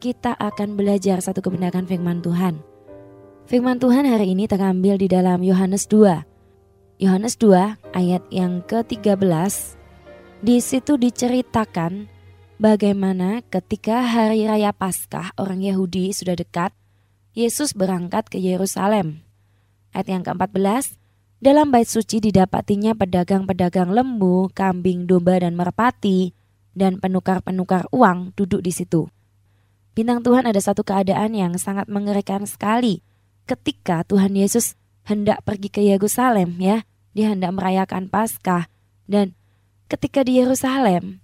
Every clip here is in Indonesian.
kita akan belajar satu kebenaran firman Tuhan. Firman Tuhan hari ini terambil di dalam Yohanes 2. Yohanes 2 ayat yang ke-13. Di situ diceritakan bagaimana ketika hari raya Paskah orang Yahudi sudah dekat, Yesus berangkat ke Yerusalem. Ayat yang ke-14, dalam bait suci didapatinya pedagang-pedagang lembu, kambing, domba, dan merpati, dan penukar-penukar uang duduk di situ. Bintang Tuhan ada satu keadaan yang sangat mengerikan sekali ketika Tuhan Yesus hendak pergi ke Yerusalem ya. Dia hendak merayakan Paskah dan ketika di Yerusalem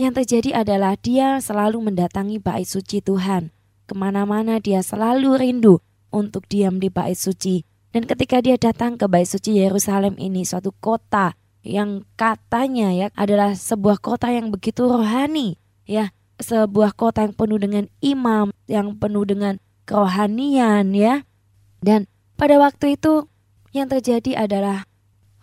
yang terjadi adalah dia selalu mendatangi bait suci Tuhan. Ke mana-mana dia selalu rindu untuk diam di bait suci dan ketika dia datang ke bait suci Yerusalem ini suatu kota yang katanya ya adalah sebuah kota yang begitu rohani ya sebuah kota yang penuh dengan imam yang penuh dengan kerohanian ya dan pada waktu itu yang terjadi adalah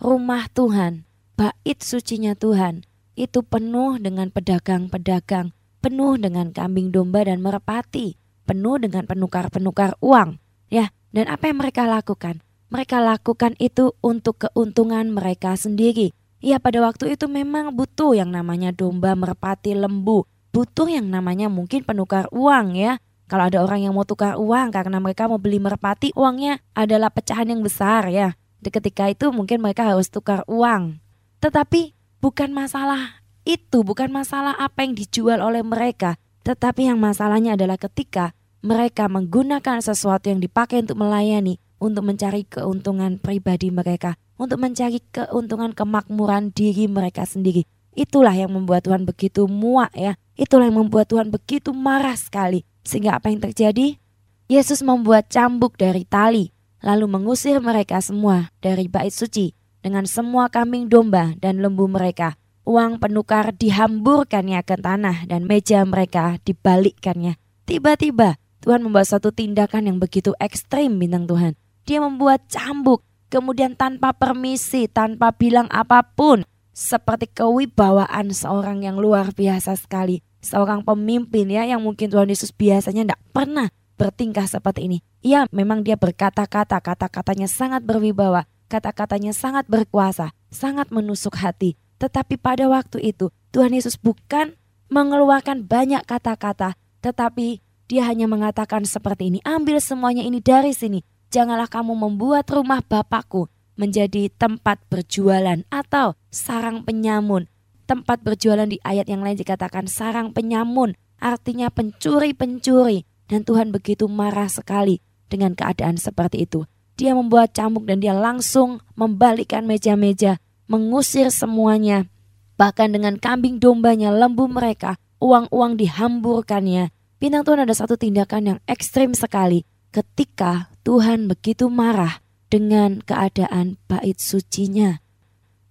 rumah Tuhan bait sucinya Tuhan itu penuh dengan pedagang-pedagang penuh dengan kambing domba dan merpati penuh dengan penukar-penukar uang ya dan apa yang mereka lakukan? Mereka lakukan itu untuk keuntungan mereka sendiri. Ya pada waktu itu memang butuh yang namanya domba, merpati, lembu. Butuh yang namanya mungkin penukar uang ya. Kalau ada orang yang mau tukar uang karena mereka mau beli merpati, uangnya adalah pecahan yang besar ya. Di ketika itu mungkin mereka harus tukar uang. Tetapi bukan masalah itu, bukan masalah apa yang dijual oleh mereka. Tetapi yang masalahnya adalah ketika mereka menggunakan sesuatu yang dipakai untuk melayani untuk mencari keuntungan pribadi mereka, untuk mencari keuntungan kemakmuran diri mereka sendiri. Itulah yang membuat Tuhan begitu muak ya. Itulah yang membuat Tuhan begitu marah sekali. Sehingga apa yang terjadi? Yesus membuat cambuk dari tali, lalu mengusir mereka semua dari bait suci dengan semua kambing domba dan lembu mereka. Uang penukar dihamburkannya ke tanah dan meja mereka dibalikkannya. Tiba-tiba Tuhan membuat satu tindakan yang begitu ekstrim bintang Tuhan. Dia membuat cambuk, kemudian tanpa permisi, tanpa bilang apa pun. Seperti kewibawaan seorang yang luar biasa sekali. Seorang pemimpin ya yang mungkin Tuhan Yesus biasanya tidak pernah bertingkah seperti ini. Ya memang dia berkata-kata, kata-katanya sangat berwibawa, kata-katanya sangat berkuasa, sangat menusuk hati. Tetapi pada waktu itu Tuhan Yesus bukan mengeluarkan banyak kata-kata, tetapi dia hanya mengatakan seperti ini, ambil semuanya ini dari sini. Janganlah kamu membuat rumah Bapakku menjadi tempat berjualan atau sarang penyamun. Tempat berjualan di ayat yang lain dikatakan sarang penyamun, artinya pencuri-pencuri. Dan Tuhan begitu marah sekali dengan keadaan seperti itu. Dia membuat cambuk dan dia langsung membalikkan meja-meja, mengusir semuanya. Bahkan dengan kambing dombanya, lembu mereka, uang-uang dihamburkannya Bintang Tuhan ada satu tindakan yang ekstrim sekali ketika Tuhan begitu marah dengan keadaan bait sucinya.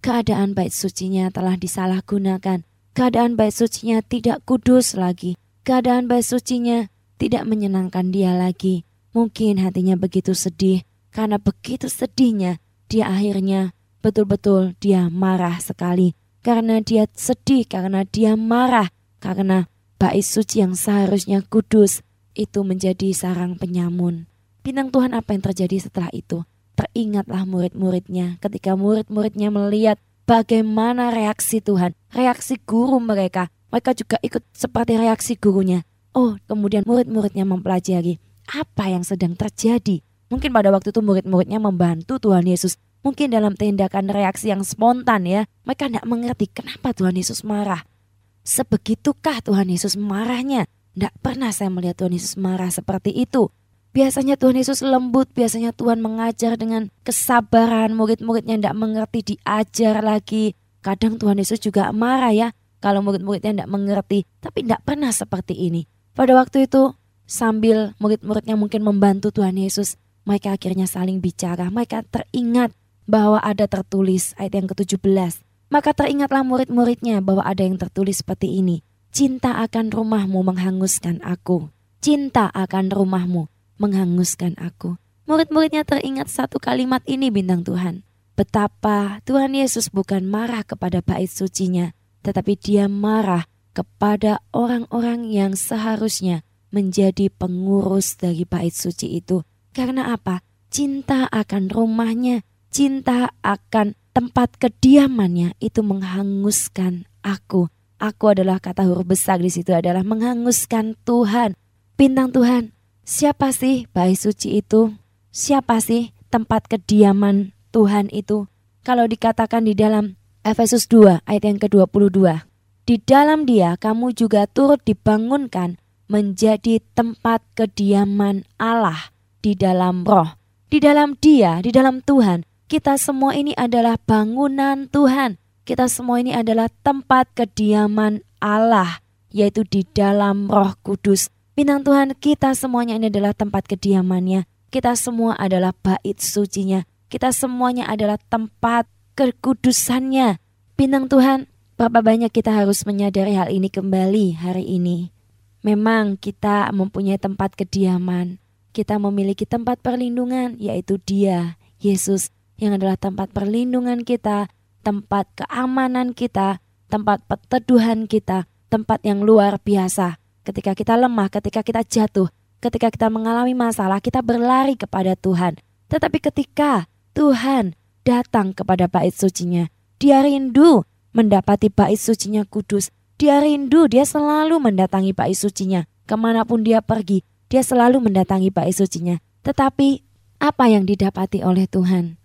Keadaan bait sucinya telah disalahgunakan. Keadaan bait sucinya tidak kudus lagi. Keadaan bait sucinya tidak menyenangkan dia lagi. Mungkin hatinya begitu sedih karena begitu sedihnya dia akhirnya betul-betul dia marah sekali karena dia sedih karena dia marah karena bait suci yang seharusnya kudus itu menjadi sarang penyamun. Bintang Tuhan apa yang terjadi setelah itu? Teringatlah murid-muridnya ketika murid-muridnya melihat bagaimana reaksi Tuhan, reaksi guru mereka. Mereka juga ikut seperti reaksi gurunya. Oh, kemudian murid-muridnya mempelajari apa yang sedang terjadi. Mungkin pada waktu itu murid-muridnya membantu Tuhan Yesus. Mungkin dalam tindakan reaksi yang spontan ya. Mereka tidak mengerti kenapa Tuhan Yesus marah. Sebegitukah Tuhan Yesus marahnya? Tidak pernah saya melihat Tuhan Yesus marah seperti itu. Biasanya Tuhan Yesus lembut, biasanya Tuhan mengajar dengan kesabaran, murid-muridnya tidak mengerti diajar lagi. Kadang Tuhan Yesus juga marah ya, kalau murid-muridnya tidak mengerti, tapi tidak pernah seperti ini. Pada waktu itu, sambil murid-muridnya mungkin membantu Tuhan Yesus, mereka akhirnya saling bicara, mereka teringat bahwa ada tertulis ayat yang ke-17. Maka teringatlah murid-muridnya bahwa ada yang tertulis seperti ini. Cinta akan rumahmu menghanguskan aku. Cinta akan rumahmu menghanguskan aku. Murid-muridnya teringat satu kalimat ini bintang Tuhan. Betapa Tuhan Yesus bukan marah kepada bait sucinya, tetapi dia marah kepada orang-orang yang seharusnya menjadi pengurus dari bait suci itu. Karena apa? Cinta akan rumahnya, cinta akan tempat kediamannya itu menghanguskan aku. Aku adalah kata huruf besar di situ adalah menghanguskan Tuhan. Bintang Tuhan, siapa sih bait suci itu? Siapa sih tempat kediaman Tuhan itu? Kalau dikatakan di dalam Efesus 2 ayat yang ke-22. Di dalam dia kamu juga turut dibangunkan menjadi tempat kediaman Allah di dalam roh. Di dalam dia, di dalam Tuhan, kita semua ini adalah bangunan Tuhan. Kita semua ini adalah tempat kediaman Allah, yaitu di dalam roh kudus Bintang Tuhan, kita semuanya ini adalah tempat kediamannya. Kita semua adalah bait sucinya. Kita semuanya adalah tempat kekudusannya. Bintang Tuhan, berapa banyak kita harus menyadari hal ini kembali hari ini. Memang kita mempunyai tempat kediaman. Kita memiliki tempat perlindungan, yaitu Dia, Yesus, yang adalah tempat perlindungan kita, tempat keamanan kita, tempat peteduhan kita, tempat yang luar biasa ketika kita lemah, ketika kita jatuh, ketika kita mengalami masalah, kita berlari kepada Tuhan. Tetapi ketika Tuhan datang kepada bait sucinya, dia rindu mendapati bait sucinya kudus. Dia rindu, dia selalu mendatangi bait sucinya. Ke mana pun dia pergi, dia selalu mendatangi bait sucinya. Tetapi apa yang didapati oleh Tuhan?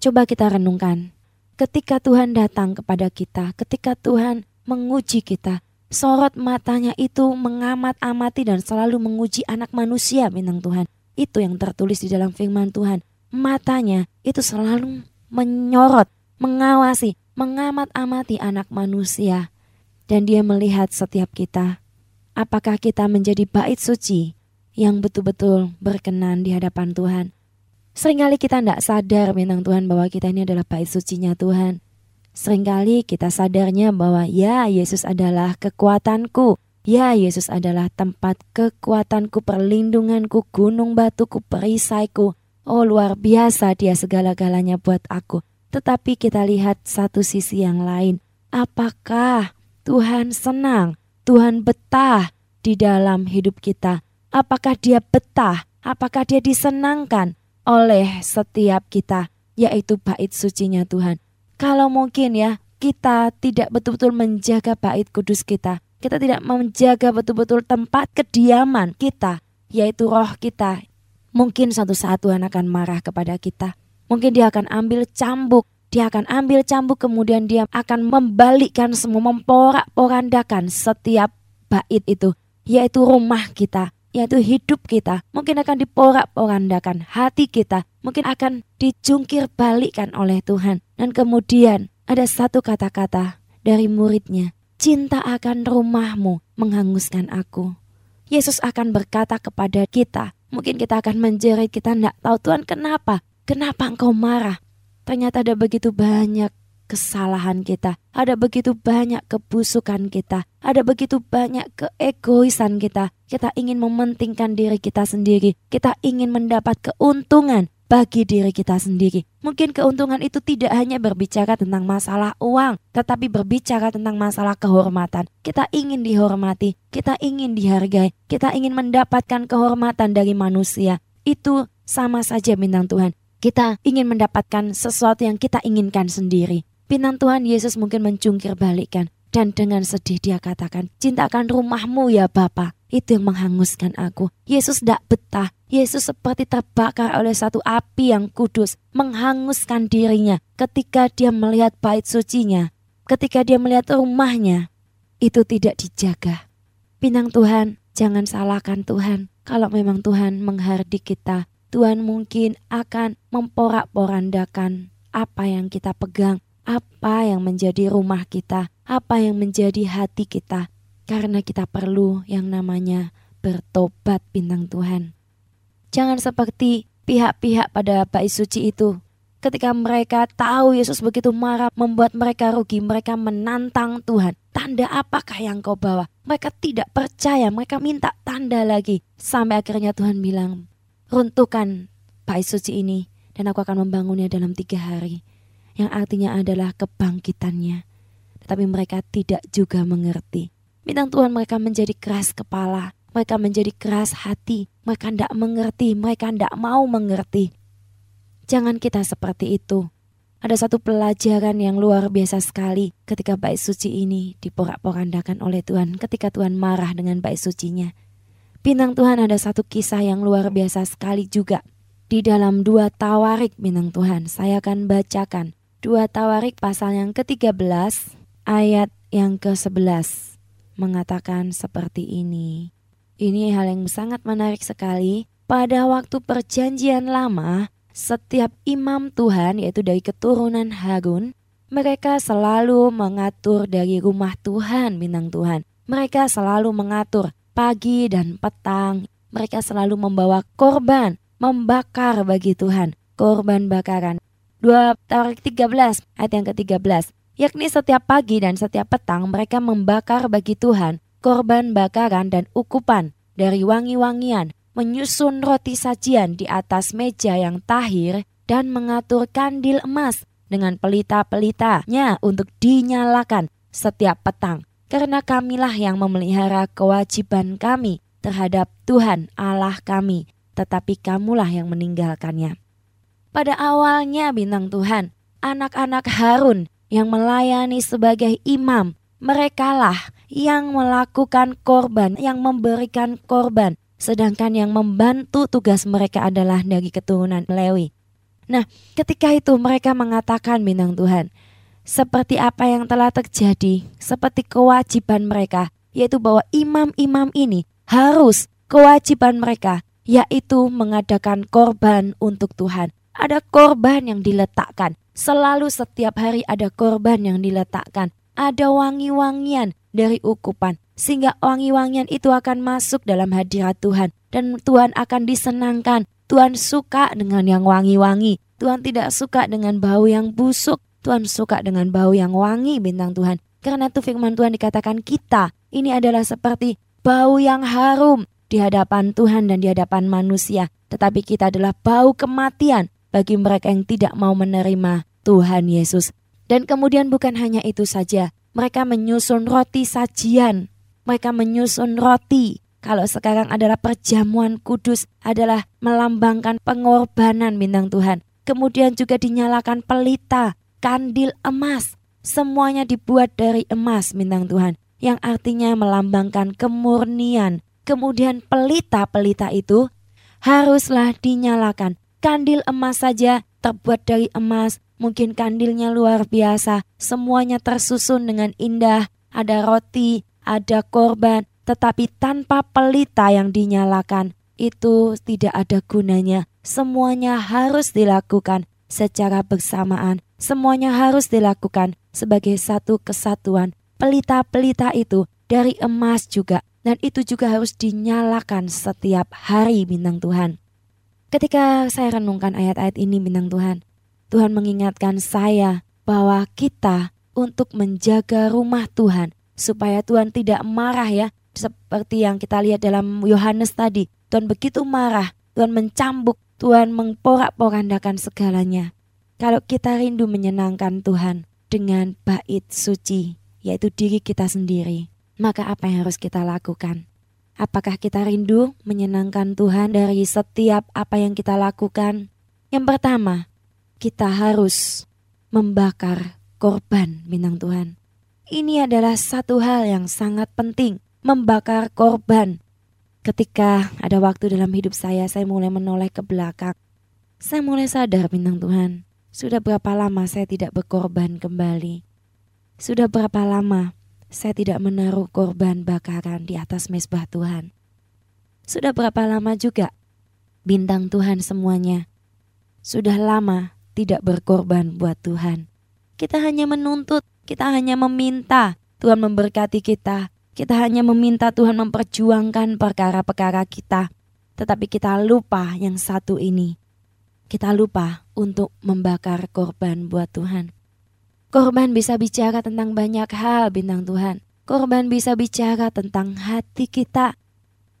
Coba kita renungkan. Ketika Tuhan datang kepada kita, ketika Tuhan menguji kita, sorot matanya itu mengamat-amati dan selalu menguji anak manusia bintang Tuhan. Itu yang tertulis di dalam firman Tuhan. Matanya itu selalu menyorot, mengawasi, mengamat-amati anak manusia. Dan dia melihat setiap kita. Apakah kita menjadi bait suci yang betul-betul berkenan di hadapan Tuhan. Seringkali kita tidak sadar bintang Tuhan bahwa kita ini adalah bait sucinya Tuhan. Seringkali kita sadarnya bahwa ya Yesus adalah kekuatanku, ya Yesus adalah tempat kekuatanku, perlindunganku, gunung batuku, perisaiku. Oh luar biasa dia segala-galanya buat aku. Tetapi kita lihat satu sisi yang lain. Apakah Tuhan senang, Tuhan betah di dalam hidup kita? Apakah dia betah? Apakah dia disenangkan oleh setiap kita? Yaitu bait sucinya Tuhan. Kalau mungkin ya kita tidak betul-betul menjaga bait kudus kita, kita tidak menjaga betul-betul tempat kediaman kita, yaitu roh kita. Mungkin suatu saat Tuhan akan marah kepada kita. Mungkin dia akan ambil cambuk, dia akan ambil cambuk kemudian dia akan membalikkan semua memporak-porandakan setiap bait itu, yaitu rumah kita, yaitu hidup kita. Mungkin akan diporak-porandakan hati kita, mungkin akan dijungkir balikkan oleh Tuhan. Dan kemudian ada satu kata-kata dari muridnya, cinta akan rumahmu menghanguskan aku. Yesus akan berkata kepada kita, mungkin kita akan menjerit, kita tidak tahu Tuhan kenapa, kenapa engkau marah. Ternyata ada begitu banyak kesalahan kita, ada begitu banyak kebusukan kita, ada begitu banyak keegoisan kita. Kita ingin mementingkan diri kita sendiri, kita ingin mendapat keuntungan bagi diri kita sendiri. Mungkin keuntungan itu tidak hanya berbicara tentang masalah uang, tetapi berbicara tentang masalah kehormatan. Kita ingin dihormati, kita ingin dihargai, kita ingin mendapatkan kehormatan dari manusia. Itu sama saja bintang Tuhan. Kita ingin mendapatkan sesuatu yang kita inginkan sendiri. Bintang Tuhan Yesus mungkin mencungkir balikkan. Dan dengan sedih dia katakan, cintakan rumahmu ya Bapak. Itu yang menghanguskan aku. Yesus tidak betah. Yesus seperti terbakar oleh satu api yang kudus. Menghanguskan dirinya ketika dia melihat bait sucinya. Ketika dia melihat rumahnya. Itu tidak dijaga. Bintang Tuhan, jangan salahkan Tuhan. Kalau memang Tuhan menghardik kita, Tuhan mungkin akan memporak-porandakan apa yang kita pegang, apa yang menjadi rumah kita, apa yang menjadi hati kita, karena kita perlu yang namanya bertobat bintang Tuhan. Jangan seperti pihak-pihak pada bait suci itu. Ketika mereka tahu Yesus begitu marah membuat mereka rugi, mereka menantang Tuhan. Tanda apakah yang kau bawa? Mereka tidak percaya, mereka minta tanda lagi. Sampai akhirnya Tuhan bilang, runtuhkan bait suci ini dan aku akan membangunnya dalam tiga hari yang artinya adalah kebangkitannya. Tetapi mereka tidak juga mengerti. Bintang Tuhan mereka menjadi keras kepala. Mereka menjadi keras hati, mereka tidak mengerti, mereka tidak mau mengerti. Jangan kita seperti itu. Ada satu pelajaran yang luar biasa sekali ketika bait suci ini diporak-porandakan oleh Tuhan ketika Tuhan marah dengan bait sucinya. Bintang Tuhan ada satu kisah yang luar biasa sekali juga. Di dalam dua tawarik bintang Tuhan, saya akan bacakan. Dua tawarik pasal yang ke-13 ayat yang ke-11 mengatakan seperti ini. Ini hal yang sangat menarik sekali. Pada waktu perjanjian lama, setiap imam Tuhan yaitu dari keturunan Harun, mereka selalu mengatur dari rumah Tuhan bintang Tuhan. Mereka selalu mengatur pagi dan petang. Mereka selalu membawa korban, membakar bagi Tuhan, korban bakaran. 2 Tarik 13 ayat yang ke-13 yakni setiap pagi dan setiap petang mereka membakar bagi Tuhan korban bakaran dan ukupan dari wangi-wangian menyusun roti sajian di atas meja yang tahir dan mengatur kandil emas dengan pelita-pelitanya untuk dinyalakan setiap petang. Karena kamilah yang memelihara kewajiban kami terhadap Tuhan Allah kami, tetapi kamulah yang meninggalkannya. Pada awalnya bintang Tuhan, anak-anak Harun yang melayani sebagai imam, merekalah yang melakukan korban, yang memberikan korban sedangkan yang membantu tugas mereka adalah dari keturunan Lewi. Nah, ketika itu mereka mengatakan bintang Tuhan, seperti apa yang telah terjadi, seperti kewajiban mereka, yaitu bahwa imam-imam ini harus kewajiban mereka, yaitu mengadakan korban untuk Tuhan. Ada korban yang diletakkan, selalu setiap hari ada korban yang diletakkan, ada wangi-wangian dari ukupan, sehingga wangi-wangian itu akan masuk dalam hadirat Tuhan dan Tuhan akan disenangkan. Tuhan suka dengan yang wangi-wangi. Tuhan tidak suka dengan bau yang busuk. Tuhan suka dengan bau yang wangi bintang Tuhan. Karena itu firman Tuhan dikatakan kita ini adalah seperti bau yang harum di hadapan Tuhan dan di hadapan manusia. Tetapi kita adalah bau kematian bagi mereka yang tidak mau menerima Tuhan Yesus. Dan kemudian bukan hanya itu saja, mereka menyusun roti sajian mereka menyusun roti. Kalau sekarang adalah perjamuan kudus adalah melambangkan pengorbanan bintang Tuhan. Kemudian juga dinyalakan pelita, kandil emas. Semuanya dibuat dari emas bintang Tuhan. Yang artinya melambangkan kemurnian. Kemudian pelita-pelita itu haruslah dinyalakan. Kandil emas saja terbuat dari emas. Mungkin kandilnya luar biasa. Semuanya tersusun dengan indah. Ada roti, ada korban, tetapi tanpa pelita yang dinyalakan, itu tidak ada gunanya. Semuanya harus dilakukan secara bersamaan. Semuanya harus dilakukan sebagai satu kesatuan. Pelita-pelita itu dari emas juga, dan itu juga harus dinyalakan setiap hari bintang Tuhan. Ketika saya renungkan ayat-ayat ini bintang Tuhan, Tuhan mengingatkan saya bahwa kita untuk menjaga rumah Tuhan supaya Tuhan tidak marah ya. Seperti yang kita lihat dalam Yohanes tadi Tuhan begitu marah Tuhan mencambuk Tuhan mengporak-porandakan segalanya. Kalau kita rindu menyenangkan Tuhan dengan bait suci yaitu diri kita sendiri maka apa yang harus kita lakukan Apakah kita rindu menyenangkan Tuhan dari setiap apa yang kita lakukan? Yang pertama, kita harus membakar korban bintang Tuhan. Ini adalah satu hal yang sangat penting, membakar korban. Ketika ada waktu dalam hidup saya, saya mulai menoleh ke belakang. Saya mulai sadar bintang Tuhan, sudah berapa lama saya tidak berkorban kembali. Sudah berapa lama saya tidak menaruh korban bakaran di atas mesbah Tuhan. Sudah berapa lama juga bintang Tuhan semuanya. Sudah lama tidak berkorban buat Tuhan. Kita hanya menuntut kita hanya meminta Tuhan memberkati kita. Kita hanya meminta Tuhan memperjuangkan perkara-perkara kita. Tetapi kita lupa yang satu ini. Kita lupa untuk membakar korban buat Tuhan. Korban bisa bicara tentang banyak hal bintang Tuhan. Korban bisa bicara tentang hati kita.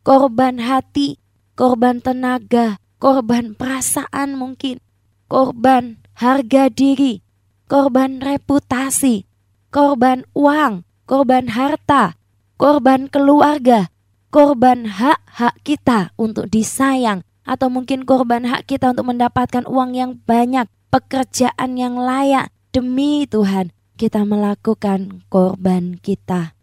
Korban hati, korban tenaga, korban perasaan mungkin. Korban harga diri, korban reputasi, korban uang, korban harta, korban keluarga, korban hak-hak kita untuk disayang atau mungkin korban hak kita untuk mendapatkan uang yang banyak, pekerjaan yang layak demi Tuhan, kita melakukan korban kita.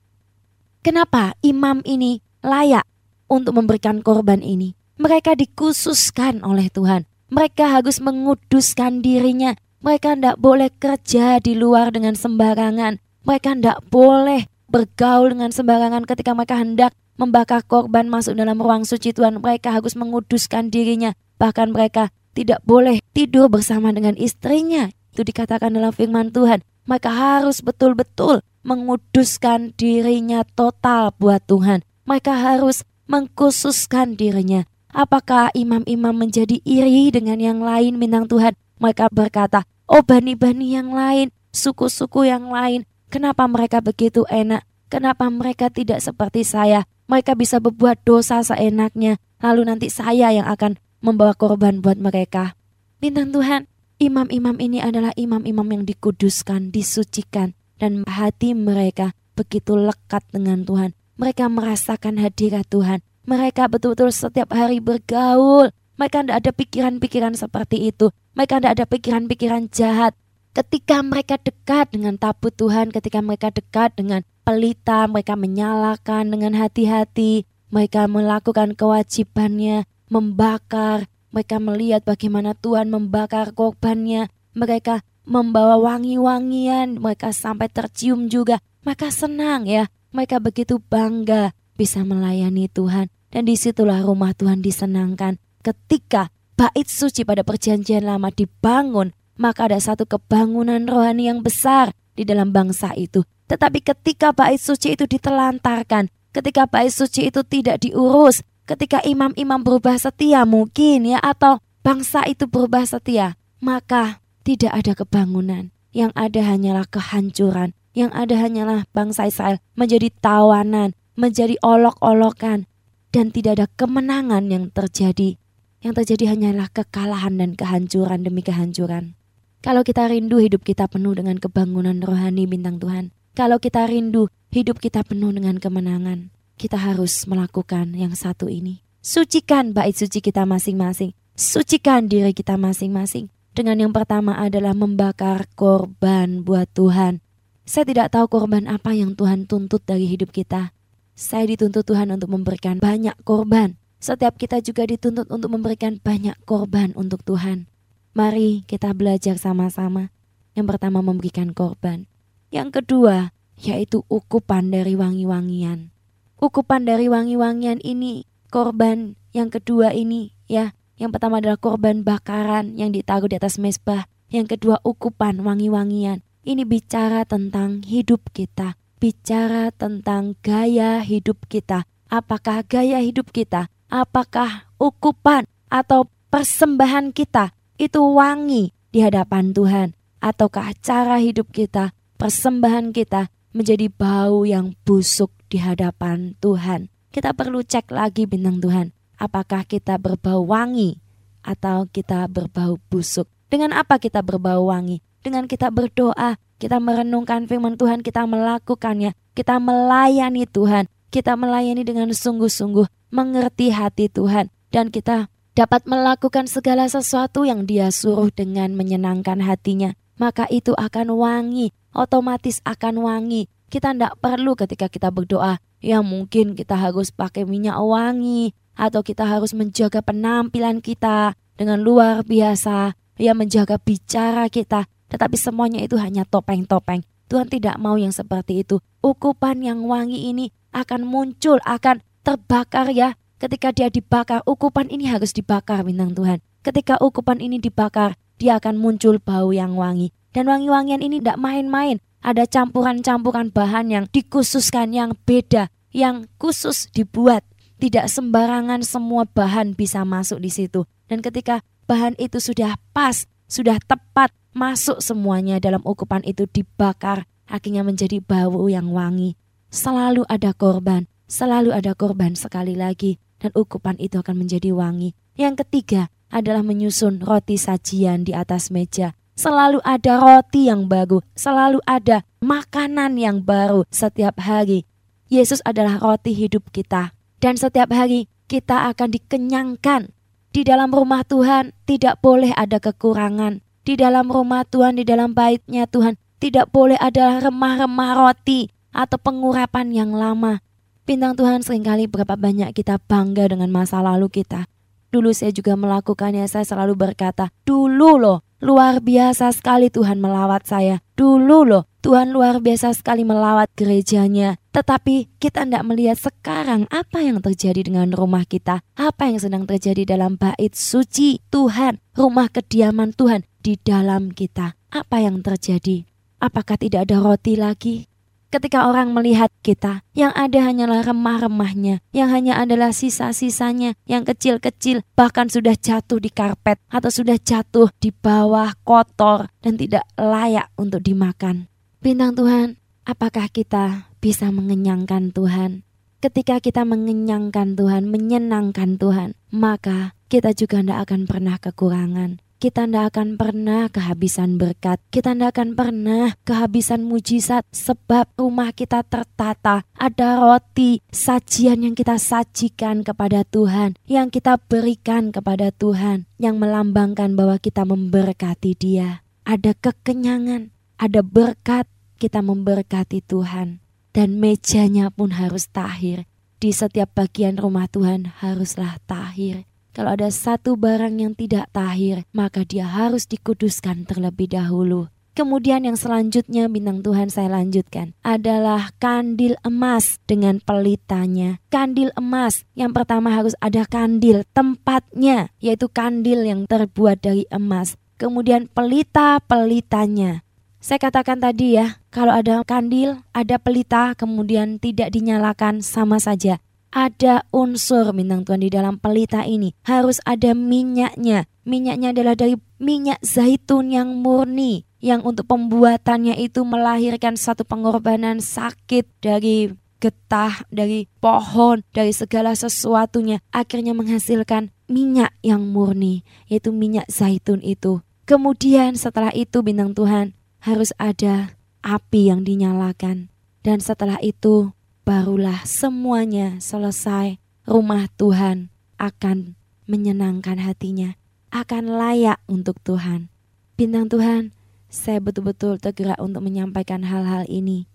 Kenapa imam ini layak untuk memberikan korban ini? Mereka dikhususkan oleh Tuhan. Mereka harus menguduskan dirinya. Mereka tidak boleh kerja di luar dengan sembarangan. Mereka tidak boleh bergaul dengan sembarangan ketika mereka hendak membakar korban masuk dalam ruang suci Tuhan. Mereka harus menguduskan dirinya. Bahkan mereka tidak boleh tidur bersama dengan istrinya. Itu dikatakan dalam firman Tuhan. Mereka harus betul-betul menguduskan dirinya total buat Tuhan. Mereka harus mengkhususkan dirinya. Apakah imam-imam menjadi iri dengan yang lain bintang Tuhan? Mereka berkata, oh bani-bani yang lain, suku-suku yang lain, Kenapa mereka begitu enak? Kenapa mereka tidak seperti saya? Mereka bisa berbuat dosa seenaknya, lalu nanti saya yang akan membawa korban buat mereka. Bintang Tuhan, imam-imam ini adalah imam-imam yang dikuduskan, disucikan, dan hati mereka begitu lekat dengan Tuhan. Mereka merasakan hadirat Tuhan. Mereka betul-betul setiap hari bergaul. Mereka tidak ada pikiran-pikiran seperti itu. Mereka tidak ada pikiran-pikiran jahat ketika mereka dekat dengan tabut Tuhan, ketika mereka dekat dengan pelita, mereka menyalakan dengan hati-hati, mereka melakukan kewajibannya, membakar, mereka melihat bagaimana Tuhan membakar korbannya, mereka membawa wangi-wangian, mereka sampai tercium juga, mereka senang ya, mereka begitu bangga bisa melayani Tuhan. Dan di situlah rumah Tuhan disenangkan. Ketika bait suci pada perjanjian lama dibangun maka ada satu kebangunan rohani yang besar di dalam bangsa itu. Tetapi ketika bait suci itu ditelantarkan, ketika bait suci itu tidak diurus, ketika imam-imam berubah setia mungkin ya atau bangsa itu berubah setia, maka tidak ada kebangunan. Yang ada hanyalah kehancuran. Yang ada hanyalah bangsa Israel menjadi tawanan, menjadi olok-olokan, dan tidak ada kemenangan yang terjadi. Yang terjadi hanyalah kekalahan dan kehancuran demi kehancuran. Kalau kita rindu hidup kita penuh dengan kebangunan rohani bintang Tuhan. Kalau kita rindu hidup kita penuh dengan kemenangan. Kita harus melakukan yang satu ini. Sucikan bait suci kita masing-masing. Sucikan diri kita masing-masing. Dengan yang pertama adalah membakar korban buat Tuhan. Saya tidak tahu korban apa yang Tuhan tuntut dari hidup kita. Saya dituntut Tuhan untuk memberikan banyak korban. Setiap kita juga dituntut untuk memberikan banyak korban untuk Tuhan. Mari kita belajar sama-sama. Yang pertama memberikan korban. Yang kedua yaitu ukupan dari wangi-wangian. Ukupan dari wangi-wangian ini korban yang kedua ini ya. Yang pertama adalah korban bakaran yang ditaruh di atas mesbah. Yang kedua ukupan wangi-wangian. Ini bicara tentang hidup kita, bicara tentang gaya hidup kita. Apakah gaya hidup kita? Apakah ukupan atau persembahan kita itu wangi di hadapan Tuhan? Ataukah cara hidup kita, persembahan kita menjadi bau yang busuk di hadapan Tuhan? Kita perlu cek lagi bintang Tuhan, apakah kita berbau wangi atau kita berbau busuk? Dengan apa kita berbau wangi? Dengan kita berdoa, kita merenungkan firman Tuhan, kita melakukannya, kita melayani Tuhan, kita melayani dengan sungguh-sungguh, mengerti hati Tuhan, dan kita dapat melakukan segala sesuatu yang dia suruh dengan menyenangkan hatinya, maka itu akan wangi, otomatis akan wangi. Kita tidak perlu ketika kita berdoa, ya mungkin kita harus pakai minyak wangi, atau kita harus menjaga penampilan kita dengan luar biasa, ya menjaga bicara kita, tetapi semuanya itu hanya topeng-topeng. Tuhan tidak mau yang seperti itu. Ukupan yang wangi ini akan muncul, akan terbakar ya Ketika dia dibakar, ukupan ini harus dibakar bintang Tuhan. Ketika ukupan ini dibakar, dia akan muncul bau yang wangi. Dan wangi-wangian ini tidak main-main. Ada campuran-campuran bahan yang dikhususkan, yang beda, yang khusus dibuat. Tidak sembarangan semua bahan bisa masuk di situ. Dan ketika bahan itu sudah pas, sudah tepat, masuk semuanya dalam ukupan itu dibakar, akhirnya menjadi bau yang wangi. Selalu ada korban, selalu ada korban sekali lagi dan ukupan itu akan menjadi wangi. Yang ketiga adalah menyusun roti sajian di atas meja. Selalu ada roti yang baru, selalu ada makanan yang baru setiap hari. Yesus adalah roti hidup kita. Dan setiap hari kita akan dikenyangkan. Di dalam rumah Tuhan tidak boleh ada kekurangan. Di dalam rumah Tuhan, di dalam baitnya Tuhan, tidak boleh ada remah-remah roti atau pengurapan yang lama. Bintang Tuhan sering kali berapa banyak kita bangga dengan masa lalu kita. Dulu saya juga melakukannya, saya selalu berkata, dulu loh, luar biasa sekali Tuhan melawat saya. Dulu loh, Tuhan luar biasa sekali melawat gerejanya. Tetapi kita tidak melihat sekarang apa yang terjadi dengan rumah kita. Apa yang sedang terjadi dalam bait suci Tuhan, rumah kediaman Tuhan di dalam kita. Apa yang terjadi? Apakah tidak ada roti lagi? Ketika orang melihat kita, yang ada hanyalah remah-remahnya, yang hanya adalah sisa-sisanya, yang kecil-kecil, bahkan sudah jatuh di karpet atau sudah jatuh di bawah kotor dan tidak layak untuk dimakan. Bintang Tuhan, apakah kita bisa mengenyangkan Tuhan? Ketika kita mengenyangkan Tuhan, menyenangkan Tuhan, maka kita juga tidak akan pernah kekurangan kita tidak akan pernah kehabisan berkat, kita tidak akan pernah kehabisan mujizat sebab rumah kita tertata, ada roti, sajian yang kita sajikan kepada Tuhan, yang kita berikan kepada Tuhan, yang melambangkan bahwa kita memberkati Dia. Ada kekenyangan, ada berkat, kita memberkati Tuhan. Dan mejanya pun harus tahir. Di setiap bagian rumah Tuhan haruslah tahir kalau ada satu barang yang tidak tahir, maka dia harus dikuduskan terlebih dahulu. Kemudian yang selanjutnya bintang Tuhan saya lanjutkan adalah kandil emas dengan pelitanya. Kandil emas yang pertama harus ada kandil tempatnya yaitu kandil yang terbuat dari emas. Kemudian pelita-pelitanya. Saya katakan tadi ya, kalau ada kandil, ada pelita, kemudian tidak dinyalakan sama saja ada unsur bintang Tuhan di dalam pelita ini. Harus ada minyaknya. Minyaknya adalah dari minyak zaitun yang murni. Yang untuk pembuatannya itu melahirkan satu pengorbanan sakit dari getah, dari pohon, dari segala sesuatunya. Akhirnya menghasilkan minyak yang murni, yaitu minyak zaitun itu. Kemudian setelah itu bintang Tuhan harus ada api yang dinyalakan. Dan setelah itu barulah semuanya selesai. Rumah Tuhan akan menyenangkan hatinya, akan layak untuk Tuhan. Bintang Tuhan, saya betul-betul tergerak untuk menyampaikan hal-hal ini.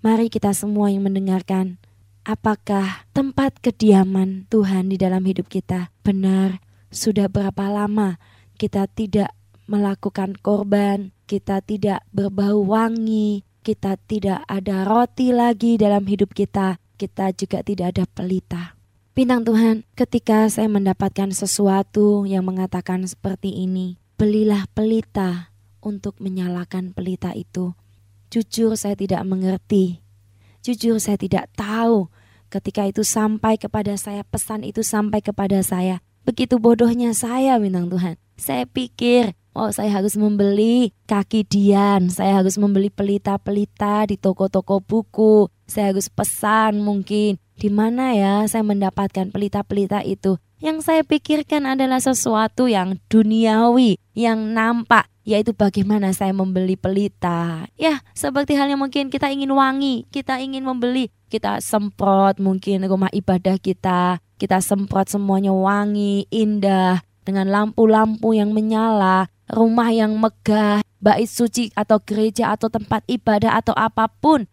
Mari kita semua yang mendengarkan, apakah tempat kediaman Tuhan di dalam hidup kita benar? Sudah berapa lama kita tidak melakukan korban, kita tidak berbau wangi, kita tidak ada roti lagi dalam hidup kita, kita juga tidak ada pelita. Bintang Tuhan, ketika saya mendapatkan sesuatu yang mengatakan seperti ini, belilah pelita untuk menyalakan pelita itu. Jujur saya tidak mengerti. Jujur saya tidak tahu ketika itu sampai kepada saya, pesan itu sampai kepada saya. Begitu bodohnya saya bintang Tuhan. Saya pikir Oh, saya harus membeli kaki dian, saya harus membeli pelita-pelita di toko-toko buku. Saya harus pesan mungkin di mana ya saya mendapatkan pelita-pelita itu. Yang saya pikirkan adalah sesuatu yang duniawi, yang nampak, yaitu bagaimana saya membeli pelita. Ya, seperti halnya mungkin kita ingin wangi, kita ingin membeli, kita semprot mungkin rumah ibadah kita, kita semprot semuanya wangi, indah, dengan lampu-lampu yang menyala, rumah yang megah, bait suci atau gereja atau tempat ibadah atau apa pun.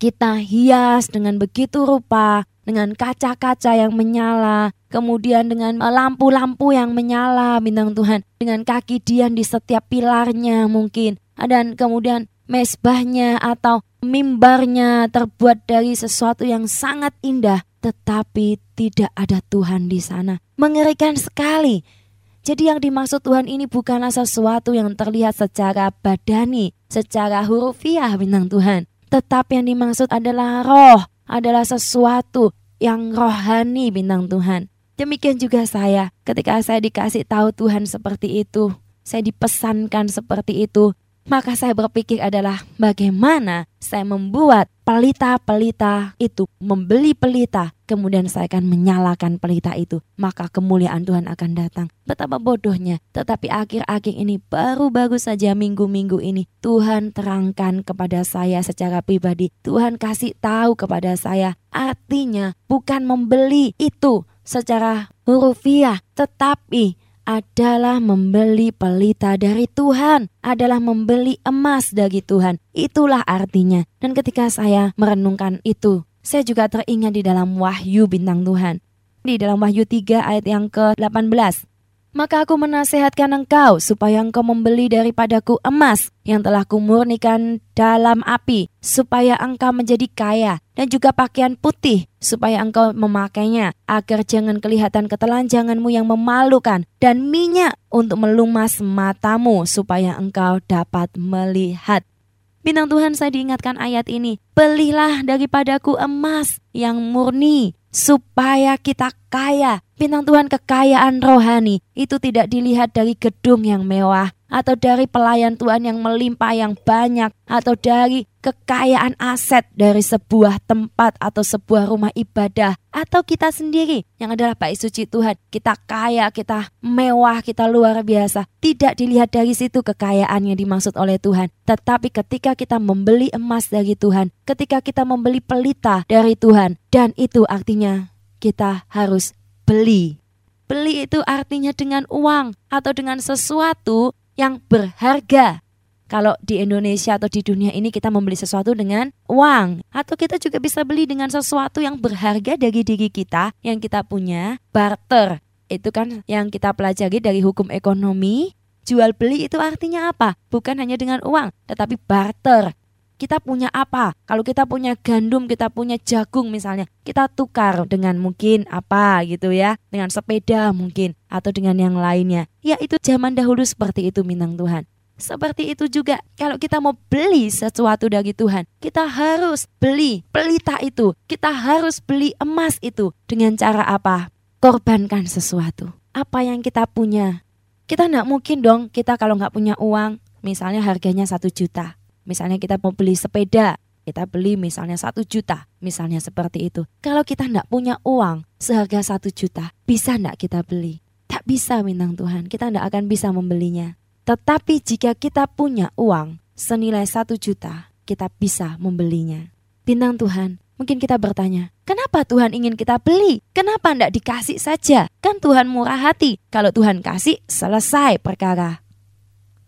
Kita hias dengan begitu rupa, dengan kaca-kaca yang menyala, kemudian dengan eh, lampu-lampu yang menyala, bintang Tuhan, dengan kaki dian di setiap pilarnya mungkin, dan kemudian mesbahnya atau mimbarnya terbuat dari sesuatu yang sangat indah, tetapi tidak ada Tuhan di sana. Mengerikan sekali. Jadi yang dimaksud Tuhan ini bukanlah sesuatu yang terlihat secara badani, secara hurufiah bintang Tuhan. Tetapi yang dimaksud adalah roh, adalah sesuatu yang rohani bintang Tuhan. Demikian juga saya, ketika saya dikasih tahu Tuhan seperti itu, saya dipesankan seperti itu, Maka saya berpikir adalah bagaimana saya membuat pelita-pelita itu membeli pelita, kemudian saya akan menyalakan pelita itu, maka kemuliaan Tuhan akan datang. Betapa bodohnya, tetapi akhir-akhir ini baru-baru saja minggu-minggu ini Tuhan terangkan kepada saya secara pribadi. Tuhan kasih tahu kepada saya, artinya bukan membeli itu secara hurufiah, tetapi adalah membeli pelita dari Tuhan, adalah membeli emas dari Tuhan. Itulah artinya. Dan ketika saya merenungkan itu, saya juga teringat di dalam Wahyu bintang Tuhan. Di dalam Wahyu 3 ayat yang ke-18. Maka aku menasehatkan engkau supaya engkau membeli daripadaku emas yang telah kumurnikan dalam api, supaya engkau menjadi kaya, dan juga pakaian putih, supaya engkau memakainya, agar jangan kelihatan ketelanjanganmu yang memalukan, dan minyak untuk melumas matamu, supaya engkau dapat melihat. Bintang Tuhan saya diingatkan ayat ini, belilah daripadaku emas yang murni, supaya kita kaya. Bintang Tuhan kekayaan rohani itu tidak dilihat dari gedung yang mewah atau dari pelayan Tuhan yang melimpah yang banyak atau dari kekayaan aset dari sebuah tempat atau sebuah rumah ibadah atau kita sendiri yang adalah baik suci Tuhan. Kita kaya kita mewah kita luar biasa. Tidak dilihat dari situ kekayaan yang dimaksud oleh Tuhan. Tetapi ketika kita membeli emas dari Tuhan ketika kita membeli pelita dari Tuhan dan itu artinya kita harus beli. Beli itu artinya dengan uang atau dengan sesuatu yang berharga. Kalau di Indonesia atau di dunia ini kita membeli sesuatu dengan uang atau kita juga bisa beli dengan sesuatu yang berharga dari diri kita yang kita punya, barter. Itu kan yang kita pelajari dari hukum ekonomi. Jual beli itu artinya apa? Bukan hanya dengan uang, tetapi barter kita punya apa? Kalau kita punya gandum, kita punya jagung misalnya, kita tukar dengan mungkin apa gitu ya, dengan sepeda mungkin atau dengan yang lainnya. Ya itu zaman dahulu seperti itu minang Tuhan. Seperti itu juga kalau kita mau beli sesuatu dari Tuhan, kita harus beli pelita itu. Kita harus beli emas itu dengan cara apa? Korbankan sesuatu. Apa yang kita punya. Kita nggak mungkin dong kita kalau nggak punya uang, misalnya harganya satu juta Misalnya kita mau beli sepeda, kita beli misalnya satu juta, misalnya seperti itu. Kalau kita tidak punya uang seharga satu juta, bisa tidak kita beli? Tak bisa minang Tuhan, kita tidak akan bisa membelinya. Tetapi jika kita punya uang senilai satu juta, kita bisa membelinya. Bintang Tuhan, mungkin kita bertanya, kenapa Tuhan ingin kita beli? Kenapa tidak dikasih saja? Kan Tuhan murah hati. Kalau Tuhan kasih, selesai perkara.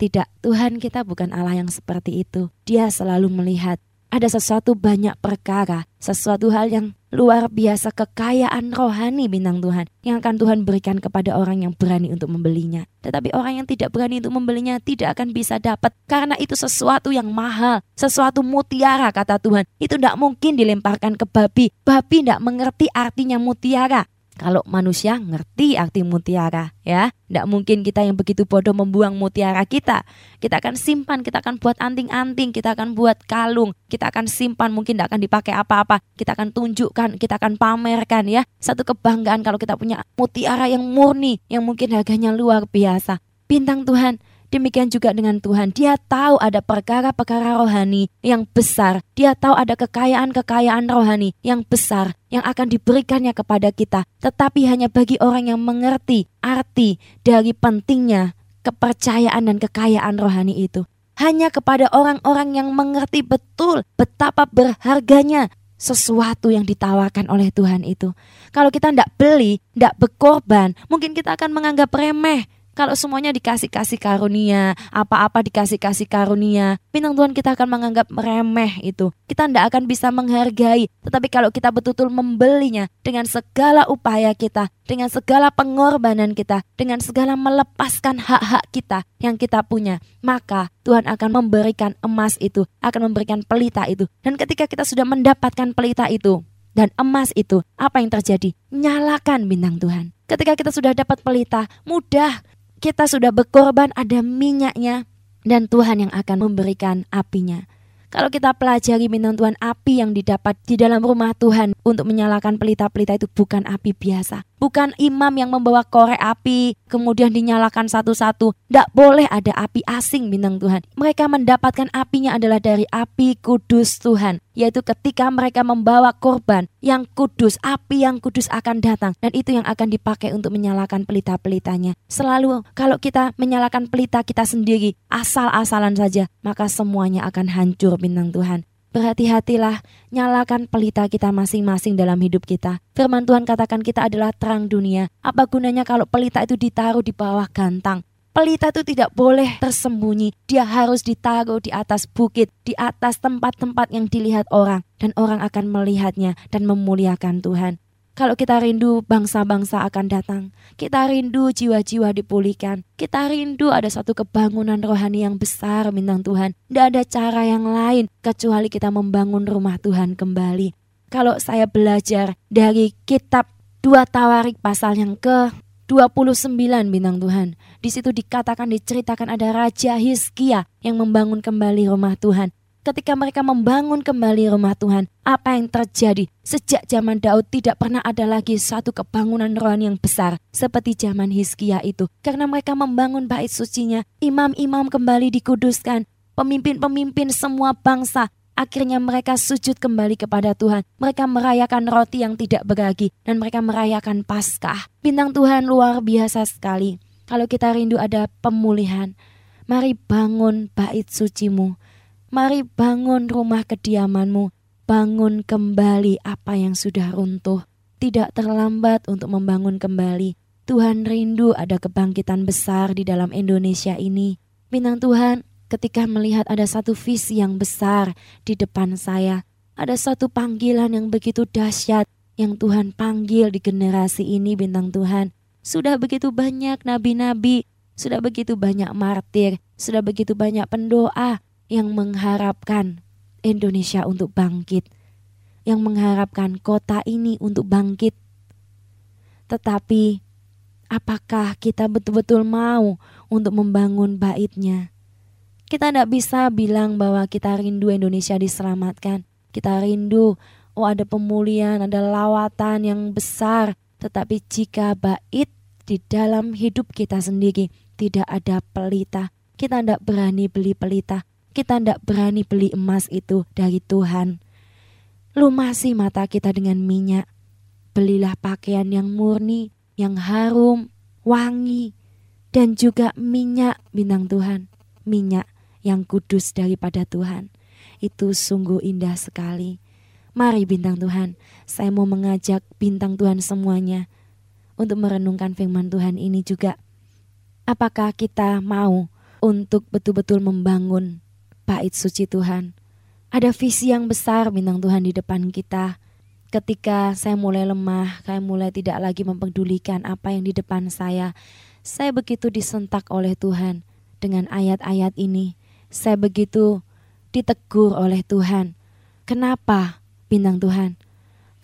Tidak, Tuhan kita bukan Allah yang seperti itu. Dia selalu melihat ada sesuatu banyak perkara, sesuatu hal yang luar biasa kekayaan rohani bintang Tuhan yang akan Tuhan berikan kepada orang yang berani untuk membelinya. Tetapi orang yang tidak berani untuk membelinya tidak akan bisa dapat karena itu sesuatu yang mahal, sesuatu mutiara kata Tuhan. Itu tidak mungkin dilemparkan ke babi. Babi tidak mengerti artinya mutiara. Kalau manusia ngerti arti mutiara ya. Tidak mungkin kita yang begitu bodoh membuang mutiara kita. Kita akan simpan, kita akan buat anting-anting, kita akan buat kalung Kita akan simpan, mungkin tidak akan dipakai apa-apa. Kita akan tunjukkan, kita akan pamerkan ya. Satu kebanggaan kalau kita punya mutiara yang murni Yang mungkin harganya luar biasa. Bintang Tuhan, Demikian juga dengan Tuhan, Dia tahu ada perkara-perkara rohani yang besar. Dia tahu ada kekayaan-kekayaan rohani yang besar yang akan diberikannya kepada kita, tetapi hanya bagi orang yang mengerti arti dari pentingnya kepercayaan dan kekayaan rohani itu. Hanya kepada orang-orang yang mengerti betul betapa berharganya sesuatu yang ditawarkan oleh Tuhan itu. Kalau kita tidak beli, tidak berkorban, mungkin kita akan menganggap remeh kalau semuanya dikasih-kasih karunia, apa-apa dikasih-kasih karunia, bintang Tuhan kita akan menganggap remeh itu. Kita tidak akan bisa menghargai. Tetapi kalau kita betul-betul membelinya dengan segala upaya kita, dengan segala pengorbanan kita, dengan segala melepaskan hak-hak kita yang kita punya, maka Tuhan akan memberikan emas itu, akan memberikan pelita itu. Dan ketika kita sudah mendapatkan pelita itu, dan emas itu, apa yang terjadi? Nyalakan bintang Tuhan. Ketika kita sudah dapat pelita, mudah kita sudah berkorban ada minyaknya dan Tuhan yang akan memberikan apinya. Kalau kita pelajari bintang Tuhan api yang didapat di dalam rumah Tuhan untuk menyalakan pelita-pelita itu bukan api biasa, bukan imam yang membawa korek api kemudian dinyalakan satu-satu. Tidak boleh ada api asing bintang Tuhan. Mereka mendapatkan apinya adalah dari api kudus Tuhan. Yaitu ketika mereka membawa korban yang kudus, api yang kudus akan datang. Dan itu yang akan dipakai untuk menyalakan pelita-pelitanya. Selalu kalau kita menyalakan pelita kita sendiri asal-asalan saja, maka semuanya akan hancur bintang Tuhan. Berhati-hatilah, nyalakan pelita kita masing-masing dalam hidup kita. Firman Tuhan katakan kita adalah terang dunia. Apa gunanya kalau pelita itu ditaruh di bawah gantang? Pelita itu tidak boleh tersembunyi. Dia harus ditaruh di atas bukit, di atas tempat-tempat yang dilihat orang, dan orang akan melihatnya dan memuliakan Tuhan. Kalau kita rindu bangsa-bangsa akan datang, kita rindu jiwa-jiwa dipulihkan, kita rindu ada satu kebangunan rohani yang besar bintang Tuhan. Tidak ada cara yang lain kecuali kita membangun rumah Tuhan kembali. Kalau saya belajar dari kitab dua Tawarik pasal yang ke 29 bintang Tuhan. Di situ dikatakan diceritakan ada Raja Hizkia yang membangun kembali rumah Tuhan ketika mereka membangun kembali rumah Tuhan, apa yang terjadi? Sejak zaman Daud tidak pernah ada lagi satu kebangunan rohani yang besar seperti zaman Hizkia itu. Karena mereka membangun bait sucinya, imam-imam kembali dikuduskan, pemimpin-pemimpin semua bangsa Akhirnya mereka sujud kembali kepada Tuhan. Mereka merayakan roti yang tidak beragi dan mereka merayakan Paskah. Bintang Tuhan luar biasa sekali. Kalau kita rindu ada pemulihan, mari bangun bait sucimu. Mari bangun rumah kediamanmu, bangun kembali apa yang sudah runtuh. Tidak terlambat untuk membangun kembali. Tuhan rindu ada kebangkitan besar di dalam Indonesia ini. Bintang Tuhan, ketika melihat ada satu visi yang besar di depan saya, ada satu panggilan yang begitu dahsyat yang Tuhan panggil di generasi ini bintang Tuhan. Sudah begitu banyak nabi-nabi, sudah begitu banyak martir, sudah begitu banyak pendoa, yang mengharapkan Indonesia untuk bangkit, yang mengharapkan kota ini untuk bangkit. Tetapi apakah kita betul-betul mau untuk membangun baitnya? Kita tidak bisa bilang bahwa kita rindu Indonesia diselamatkan. Kita rindu, oh ada pemulihan, ada lawatan yang besar. Tetapi jika bait di dalam hidup kita sendiri tidak ada pelita, kita tidak berani beli pelita, kita tidak berani beli emas itu dari Tuhan. Lumasi mata kita dengan minyak. Belilah pakaian yang murni, yang harum, wangi, dan juga minyak bintang Tuhan. Minyak yang kudus daripada Tuhan. Itu sungguh indah sekali. Mari bintang Tuhan, saya mau mengajak bintang Tuhan semuanya untuk merenungkan firman Tuhan ini juga. Apakah kita mau untuk betul-betul membangun bait suci Tuhan. Ada visi yang besar bintang Tuhan di depan kita. Ketika saya mulai lemah, saya mulai tidak lagi mempedulikan apa yang di depan saya. Saya begitu disentak oleh Tuhan dengan ayat-ayat ini. Saya begitu ditegur oleh Tuhan. Kenapa bintang Tuhan?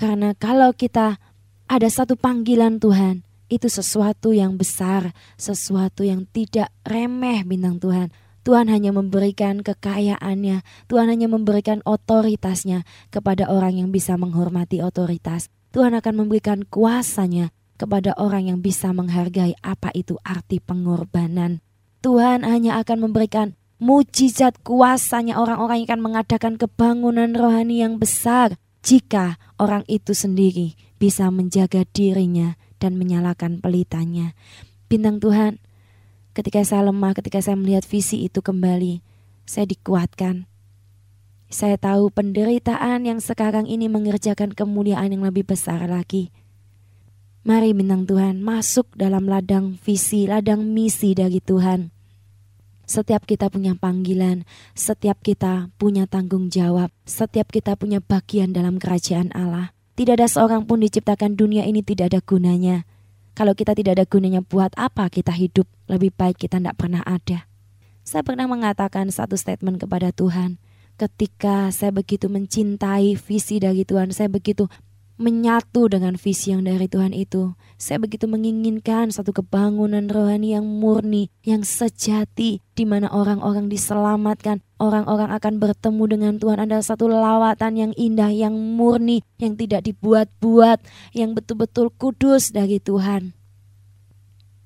Karena kalau kita ada satu panggilan Tuhan, itu sesuatu yang besar, sesuatu yang tidak remeh bintang Tuhan Tuhan hanya memberikan kekayaannya, Tuhan hanya memberikan otoritasnya kepada orang yang bisa menghormati otoritas. Tuhan akan memberikan kuasanya kepada orang yang bisa menghargai apa itu arti pengorbanan. Tuhan hanya akan memberikan mujizat kuasanya orang-orang yang akan mengadakan kebangunan rohani yang besar jika orang itu sendiri bisa menjaga dirinya dan menyalakan pelitanya. Bintang Tuhan, Ketika saya lemah, ketika saya melihat visi itu kembali, saya dikuatkan. Saya tahu penderitaan yang sekarang ini mengerjakan kemuliaan yang lebih besar lagi. Mari bintang Tuhan masuk dalam ladang visi, ladang misi dari Tuhan. Setiap kita punya panggilan, setiap kita punya tanggung jawab, setiap kita punya bagian dalam kerajaan Allah. Tidak ada seorang pun diciptakan dunia ini tidak ada gunanya. Kalau kita tidak ada gunanya buat apa kita hidup, lebih baik kita tidak pernah ada. Saya pernah mengatakan satu statement kepada Tuhan. Ketika saya begitu mencintai visi dari Tuhan, saya begitu menyatu dengan visi yang dari Tuhan itu. Saya begitu menginginkan satu kebangunan rohani yang murni, yang sejati, di mana orang-orang diselamatkan, orang-orang akan bertemu dengan Tuhan. Ada satu lawatan yang indah, yang murni, yang tidak dibuat-buat, yang betul-betul kudus dari Tuhan.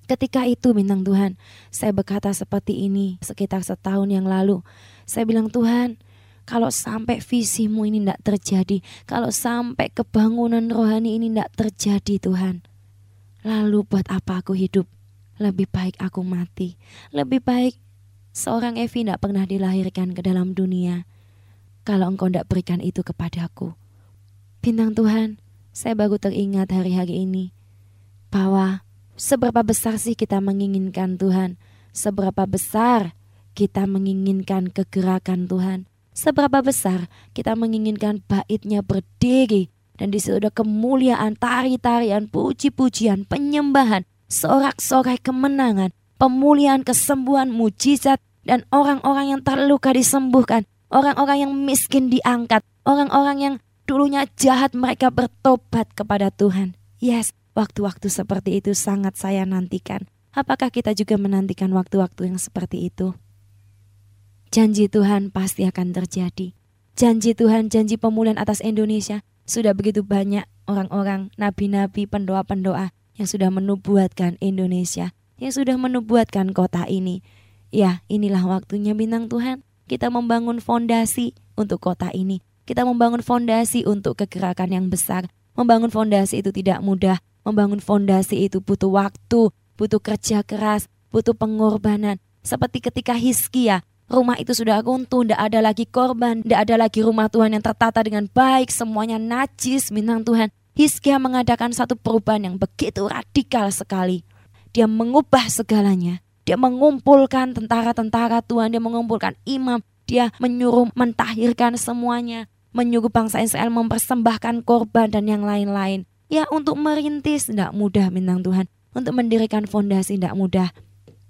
Ketika itu bintang Tuhan, saya berkata seperti ini sekitar setahun yang lalu. Saya bilang Tuhan, kalau sampai visimu ini tidak terjadi, kalau sampai kebangunan rohani ini tidak terjadi Tuhan, lalu buat apa aku hidup? Lebih baik aku mati. Lebih baik Seorang Evi tidak pernah dilahirkan ke dalam dunia. Kalau engkau tidak berikan itu kepadaku. Bintang Tuhan, saya baru teringat hari-hari ini. Bahwa seberapa besar sih kita menginginkan Tuhan, seberapa besar kita menginginkan kegerakan Tuhan, seberapa besar kita menginginkan baitnya berdiri dan di situ ada kemuliaan, tari-tarian, puji-pujian, penyembahan, sorak-sorai kemenangan, pemulihan, kesembuhan, mujizat, dan orang-orang yang terluka disembuhkan, orang-orang yang miskin diangkat, orang-orang yang dulunya jahat mereka bertobat kepada Tuhan. Yes, waktu-waktu seperti itu sangat saya nantikan. Apakah kita juga menantikan waktu-waktu yang seperti itu? Janji Tuhan pasti akan terjadi. Janji Tuhan, janji pemulihan atas Indonesia. Sudah begitu banyak orang-orang, nabi-nabi, pendoa-pendoa yang sudah menubuatkan Indonesia yang sudah menubuatkan kota ini. Ya, inilah waktunya bintang Tuhan. Kita membangun fondasi untuk kota ini. Kita membangun fondasi untuk kegerakan yang besar. Membangun fondasi itu tidak mudah. Membangun fondasi itu butuh waktu, butuh kerja keras, butuh pengorbanan. Seperti ketika Hiskia, rumah itu sudah runtuh, tidak ada lagi korban, tidak ada lagi rumah Tuhan yang tertata dengan baik, semuanya najis, bintang Tuhan. Hiskia mengadakan satu perubahan yang begitu radikal sekali. Dia mengubah segalanya. Dia mengumpulkan tentara-tentara Tuhan, dia mengumpulkan imam, dia menyuruh mentahirkan semuanya, menyuruh bangsa Israel mempersembahkan korban dan yang lain-lain. Ya untuk merintis tidak mudah bintang Tuhan, untuk mendirikan fondasi tidak mudah.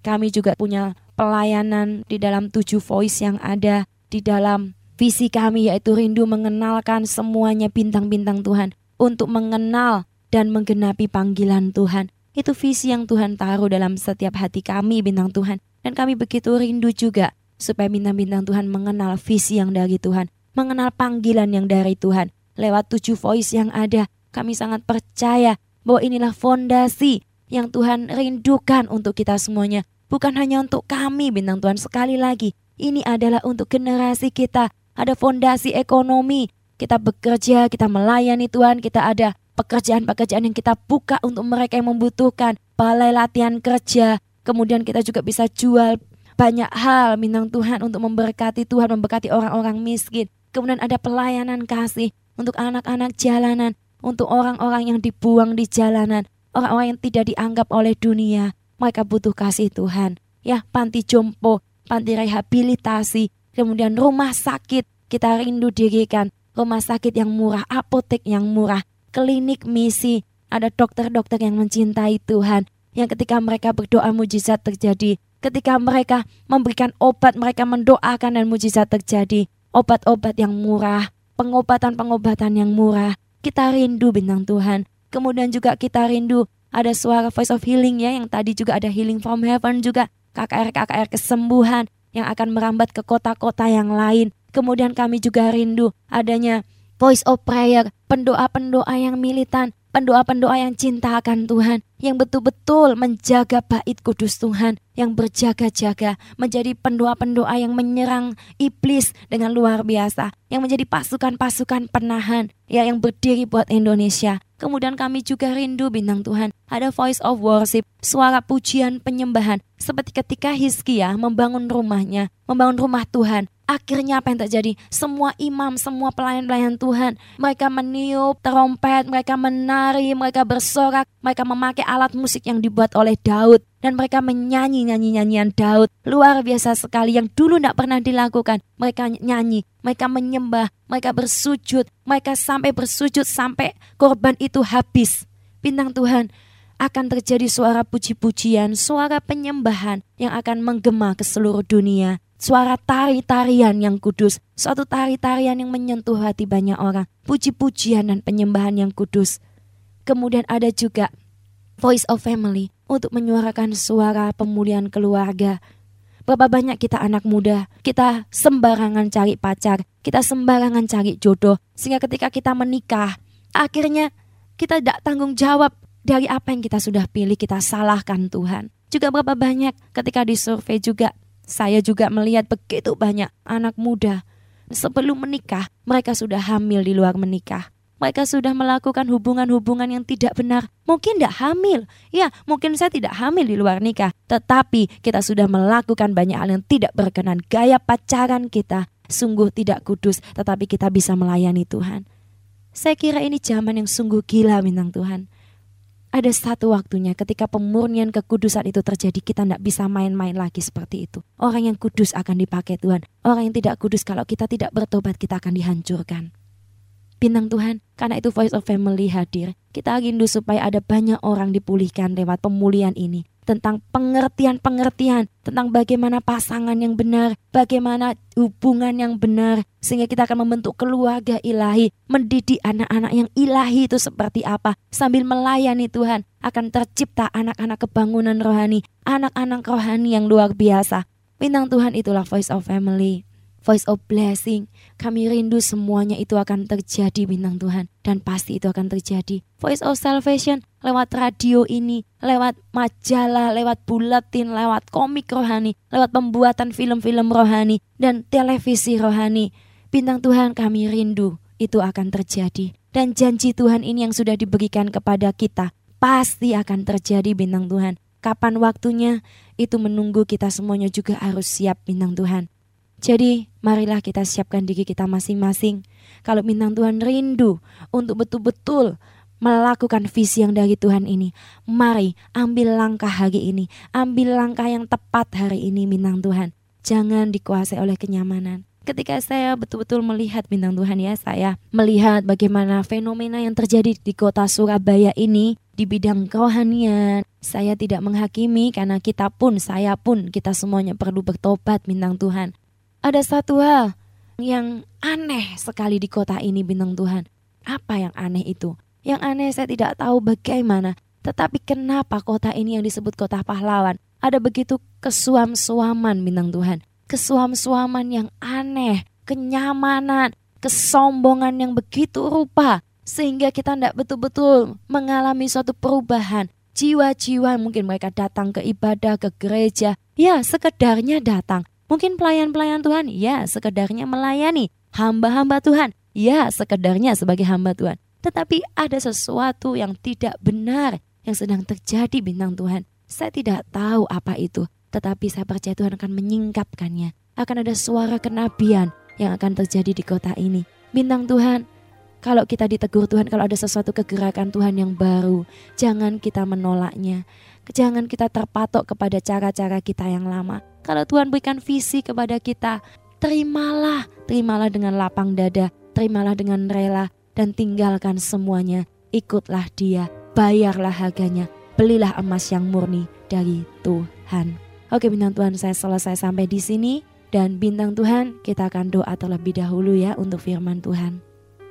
Kami juga punya pelayanan di dalam tujuh voice yang ada di dalam visi kami yaitu rindu mengenalkan semuanya bintang-bintang Tuhan untuk mengenal dan menggenapi panggilan Tuhan. Itu visi yang Tuhan taruh dalam setiap hati kami bintang Tuhan. Dan kami begitu rindu juga supaya bintang-bintang Tuhan mengenal visi yang dari Tuhan. Mengenal panggilan yang dari Tuhan. Lewat tujuh voice yang ada, kami sangat percaya bahwa inilah fondasi yang Tuhan rindukan untuk kita semuanya. Bukan hanya untuk kami bintang Tuhan sekali lagi. Ini adalah untuk generasi kita. Ada fondasi ekonomi. Kita bekerja, kita melayani Tuhan, kita ada pekerjaan-pekerjaan yang kita buka untuk mereka yang membutuhkan, balai latihan kerja, kemudian kita juga bisa jual banyak hal minang Tuhan untuk memberkati Tuhan, memberkati orang-orang miskin. Kemudian ada pelayanan kasih untuk anak-anak jalanan, untuk orang-orang yang dibuang di jalanan, orang-orang yang tidak dianggap oleh dunia. Mereka butuh kasih Tuhan. Ya, panti jompo, panti rehabilitasi, kemudian rumah sakit kita rindu dirikan, rumah sakit yang murah, apotek yang murah, klinik misi, ada dokter-dokter yang mencintai Tuhan, yang ketika mereka berdoa mujizat terjadi, ketika mereka memberikan obat, mereka mendoakan dan mujizat terjadi, obat-obat yang murah, pengobatan-pengobatan yang murah. Kita rindu bintang Tuhan. Kemudian juga kita rindu ada suara voice of healing ya yang tadi juga ada healing from heaven juga KKR-KKR kesembuhan yang akan merambat ke kota-kota yang lain. Kemudian kami juga rindu adanya voice of prayer, pendoa-pendoa yang militan, pendoa-pendoa yang cinta akan Tuhan, yang betul-betul menjaga bait kudus Tuhan, yang berjaga-jaga, menjadi pendoa-pendoa yang menyerang iblis dengan luar biasa, yang menjadi pasukan-pasukan penahan, ya yang berdiri buat Indonesia. Kemudian kami juga rindu bintang Tuhan, ada voice of worship, suara pujian penyembahan, seperti ketika Hizkia membangun rumahnya, membangun rumah Tuhan, Akhirnya apa yang terjadi? Semua imam, semua pelayan-pelayan Tuhan, mereka meniup trompet, mereka menari, mereka bersorak, mereka memakai alat musik yang dibuat oleh Daud dan mereka menyanyi nyanyi-nyanyian Daud luar biasa sekali yang dulu tidak pernah dilakukan. Mereka nyanyi, mereka menyembah, mereka bersujud, mereka sampai bersujud sampai korban itu habis. Bintang Tuhan, akan terjadi suara puji-pujian, suara penyembahan yang akan menggema ke seluruh dunia suara tari-tarian yang kudus, suatu tari-tarian yang menyentuh hati banyak orang, puji-pujian dan penyembahan yang kudus. Kemudian ada juga Voice of Family untuk menyuarakan suara pemulihan keluarga, Berapa banyak kita anak muda, kita sembarangan cari pacar, kita sembarangan cari jodoh. Sehingga ketika kita menikah, akhirnya kita tidak tanggung jawab dari apa yang kita sudah pilih, kita salahkan Tuhan. Juga berapa banyak ketika di survei juga, saya juga melihat begitu banyak anak muda sebelum menikah, mereka sudah hamil di luar menikah mereka sudah melakukan hubungan-hubungan yang tidak benar. Mungkin tidak hamil. Ya, mungkin saya tidak hamil di luar nikah. Tetapi kita sudah melakukan banyak hal yang tidak berkenan. Gaya pacaran kita sungguh tidak kudus. Tetapi kita bisa melayani Tuhan. Saya kira ini zaman yang sungguh gila bintang Tuhan. Ada satu waktunya ketika pemurnian kekudusan itu terjadi kita tidak bisa main-main lagi seperti itu. Orang yang kudus akan dipakai Tuhan. Orang yang tidak kudus kalau kita tidak bertobat kita akan dihancurkan bintang Tuhan. Karena itu Voice of Family hadir. Kita rindu supaya ada banyak orang dipulihkan lewat pemulihan ini. Tentang pengertian-pengertian, tentang bagaimana pasangan yang benar, bagaimana hubungan yang benar. Sehingga kita akan membentuk keluarga ilahi, mendidik anak-anak yang ilahi itu seperti apa. Sambil melayani Tuhan, akan tercipta anak-anak kebangunan rohani, anak-anak rohani yang luar biasa. Bintang Tuhan itulah Voice of Family voice of blessing. Kami rindu semuanya itu akan terjadi bintang Tuhan. Dan pasti itu akan terjadi. Voice of salvation lewat radio ini, lewat majalah, lewat buletin, lewat komik rohani, lewat pembuatan film-film rohani, dan televisi rohani. Bintang Tuhan kami rindu itu akan terjadi. Dan janji Tuhan ini yang sudah diberikan kepada kita pasti akan terjadi bintang Tuhan. Kapan waktunya itu menunggu kita semuanya juga harus siap bintang Tuhan. Jadi marilah kita siapkan diri kita masing-masing. Kalau bintang Tuhan rindu untuk betul-betul melakukan visi yang dari Tuhan ini. Mari ambil langkah hari ini. Ambil langkah yang tepat hari ini bintang Tuhan. Jangan dikuasai oleh kenyamanan. Ketika saya betul-betul melihat bintang Tuhan ya, saya melihat bagaimana fenomena yang terjadi di kota Surabaya ini di bidang kerohanian. Saya tidak menghakimi karena kita pun, saya pun, kita semuanya perlu bertobat bintang Tuhan ada satu hal yang aneh sekali di kota ini bintang Tuhan. Apa yang aneh itu? Yang aneh saya tidak tahu bagaimana. Tetapi kenapa kota ini yang disebut kota pahlawan? Ada begitu kesuam-suaman bintang Tuhan. Kesuam-suaman yang aneh, kenyamanan, kesombongan yang begitu rupa. Sehingga kita tidak betul-betul mengalami suatu perubahan. Jiwa-jiwa mungkin mereka datang ke ibadah, ke gereja. Ya sekedarnya datang. Mungkin pelayan-pelayan Tuhan, ya sekedarnya melayani. Hamba-hamba Tuhan, ya sekedarnya sebagai hamba Tuhan. Tetapi ada sesuatu yang tidak benar yang sedang terjadi bintang Tuhan. Saya tidak tahu apa itu, tetapi saya percaya Tuhan akan menyingkapkannya. Akan ada suara kenabian yang akan terjadi di kota ini. Bintang Tuhan, kalau kita ditegur Tuhan, kalau ada sesuatu kegerakan Tuhan yang baru, jangan kita menolaknya. Jangan kita terpatok kepada cara-cara kita yang lama. Kalau Tuhan berikan visi kepada kita, terimalah, terimalah dengan lapang dada, terimalah dengan rela, dan tinggalkan semuanya. Ikutlah dia, bayarlah harganya, belilah emas yang murni dari Tuhan. Oke bintang Tuhan saya selesai sampai di sini. Dan bintang Tuhan kita akan doa terlebih dahulu ya untuk firman Tuhan.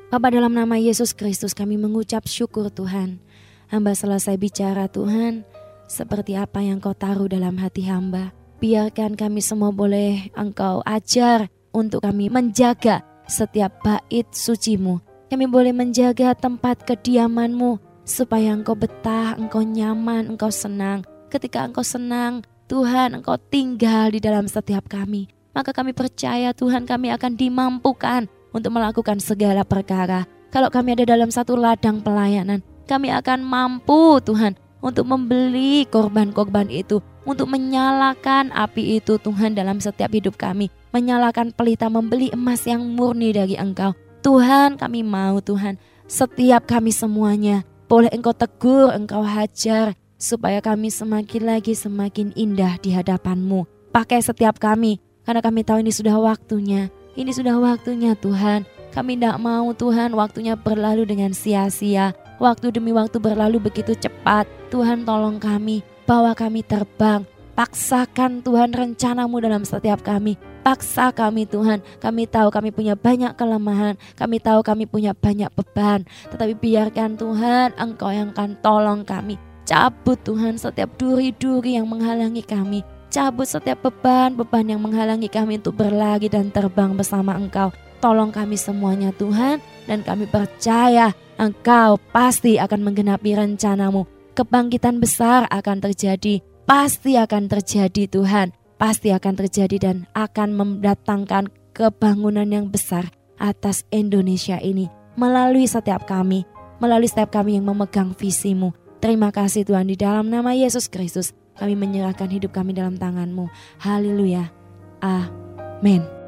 Bapak dalam nama Yesus Kristus kami mengucap syukur Tuhan. Hamba selesai bicara Tuhan seperti apa yang kau taruh dalam hati hamba. Biarkan kami semua boleh engkau ajar untuk kami menjaga setiap bait sucimu. Kami boleh menjaga tempat kediamanmu supaya engkau betah, engkau nyaman, engkau senang. Ketika engkau senang, Tuhan engkau tinggal di dalam setiap kami. Maka kami percaya Tuhan kami akan dimampukan untuk melakukan segala perkara. Kalau kami ada dalam satu ladang pelayanan, kami akan mampu Tuhan untuk membeli korban-korban itu, untuk menyalakan api itu Tuhan dalam setiap hidup kami, menyalakan pelita membeli emas yang murni dari Engkau. Tuhan kami mau Tuhan, setiap kami semuanya boleh Engkau tegur, Engkau hajar, supaya kami semakin lagi semakin indah di hadapanmu. Pakai setiap kami, karena kami tahu ini sudah waktunya. Ini sudah waktunya Tuhan. Kami tidak mau Tuhan waktunya berlalu dengan sia-sia. Waktu demi waktu berlalu begitu cepat. Tuhan tolong kami, bawa kami terbang. Paksakan Tuhan rencanamu dalam setiap kami. Paksa kami Tuhan. Kami tahu kami punya banyak kelemahan. Kami tahu kami punya banyak beban. Tetapi biarkan Tuhan Engkau yang akan tolong kami. Cabut Tuhan setiap duri-duri yang menghalangi kami. cabut setiap beban-beban yang menghalangi kami untuk berlari dan terbang bersama Engkau. Tolong kami semuanya Tuhan dan kami percaya Engkau pasti akan menggenapi rencanamu. Kebangkitan besar akan terjadi, pasti akan terjadi Tuhan. Pasti akan terjadi dan akan mendatangkan kebangunan yang besar atas Indonesia ini melalui setiap kami, melalui setiap kami yang memegang visimu. Terima kasih Tuhan di dalam nama Yesus Kristus kami menyerahkan hidup kami dalam tanganmu. Haleluya. Amin.